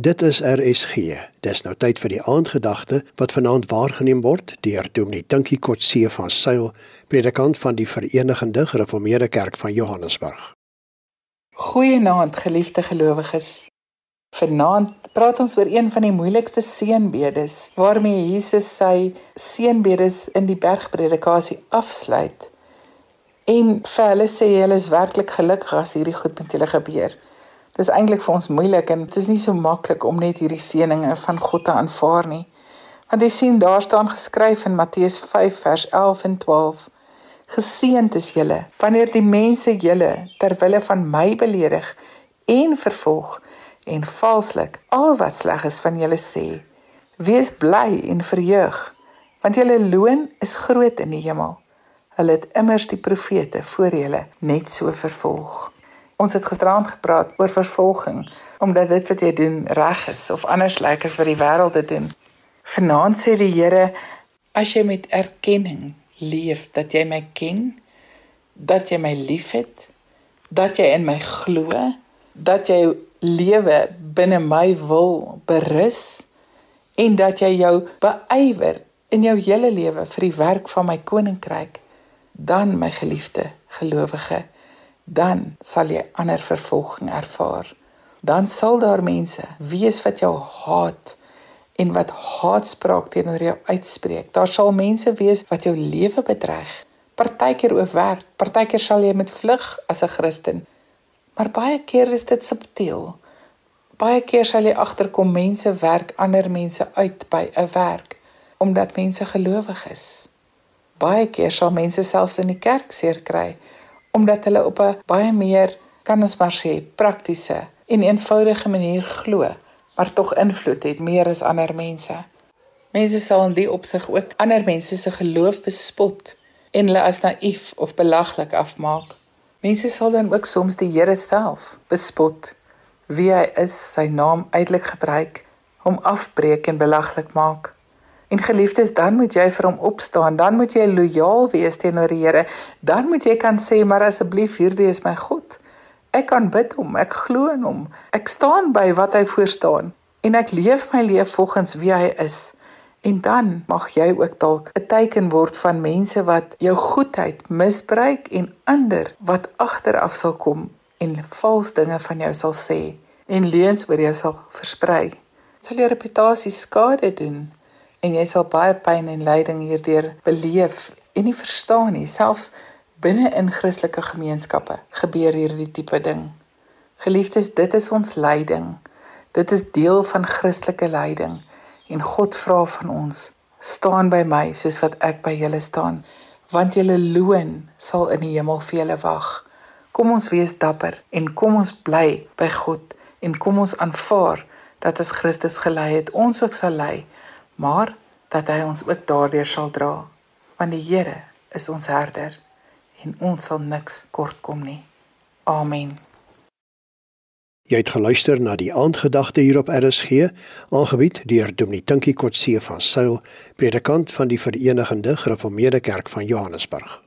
Dit is RSG. Dis nou tyd vir die aandgedagte wat vanaand waargeneem word deur Dominee Tinkie Kotse van Sail, predikant van die Verenigde Gereformeerde Kerk van Johannesburg. Goeienaand, geliefde gelowiges. Vanaand praat ons oor een van die moeilikste seënbedes waarmee Jesus sy seënbedes in die bergpredikasie afsluit. En vir hulle sê hy hulle is werklik gelukkig as hierdie goed met hulle gebeur. Dis eintlik vir ons moeilik en dit is nie so maklik om net hierdie seëninge van God te aanvaar nie. Want jy sien daar staan geskryf in Matteus 5 vers 11 en 12: Geseënd is julle wanneer die mense julle ter wille van my beledig en vervolg en valslik al wat sleg is van julle sê. Wees bly en verheug, want julle loon is groot in die hemel. Hulle het immers die profete voor julle net so vervolg. Ons het gisterand gepraat oor vervolging omdat dit wat jy doen reg is of anders lyk as wat die wêreld dit doen. Vanaand sê die Here as jy met erkenning leef dat jy my ken, dat jy my liefhet, dat jy in my glo, dat jy lewe binne my wil berus en dat jy jou beywer in jou hele lewe vir die werk van my koninkryk, dan my geliefde gelowige dan sal jy ander vervolging ervaar. Dan sal daar mense wees wat jou haat en wat haatspraak teenoor jou uitspreek. Daar sal mense wees wat jou lewe bedreig. Partykeer oorwerk, partykeer sal jy met vlug as 'n Christen. Maar baie keer is dit subtiel. Baie keer sal jy agterkom mense werk ander mense uit by 'n werk omdat mense gelowig is. Baie keer sal mense selfs in die kerk seer kry omdat hulle op 'n baie meer kan ons maar sê praktiese en eenvoudige manier glo, maar tog invloed het meer as ander mense. Mense sal in die opsig ook ander mense se geloof bespot en hulle as naïef of belaglik afmaak. Mense sal dan ook soms die Here self bespot wie hy is, sy naam uitelik gebruik, hom afbreek en belaglik maak. En geliefdes, dan moet jy vir hom opstaan, dan moet jy lojaal wees teenoor die Here. Dan moet jy kan sê, maar asseblief, hierdie is my God. Ek kan bid hom, ek glo in hom. Ek staan by wat hy voorstaan en ek leef my lewe volgens wie hy is. En dan mag jy ook dalk 'n teken word van mense wat jou goedheid misbruik en ander wat agteraf sal kom en vals dinge van jou sal sê en leuns oor jou sal versprei. Sal jou reputasie skade doen en jy sal baie pyn en lyding hierdeur beleef en nie verstaan nie. Selfs binne in Christelike gemeenskappe gebeur hierdie tipe ding. Geliefdes dit is ons lyding. Dit is deel van Christelike lyding. En God vra van ons staan by my soos wat ek by julle staan want julle loon sal in die hemel vir julle wag. Kom ons wees dapper en kom ons bly by God en kom ons aanvaar dat as Christus gelei het ons ook sal lei maar dat hy ons ook daardeur sal dra want die Here is ons herder en ons sal niks kortkom nie. Amen. Jy het geluister na die aandgedagte hier op RSG aangebied deur Dominee Tinkie Kotse van Sail predikant van die Verenigde Gereformeerde Kerk van Johannesburg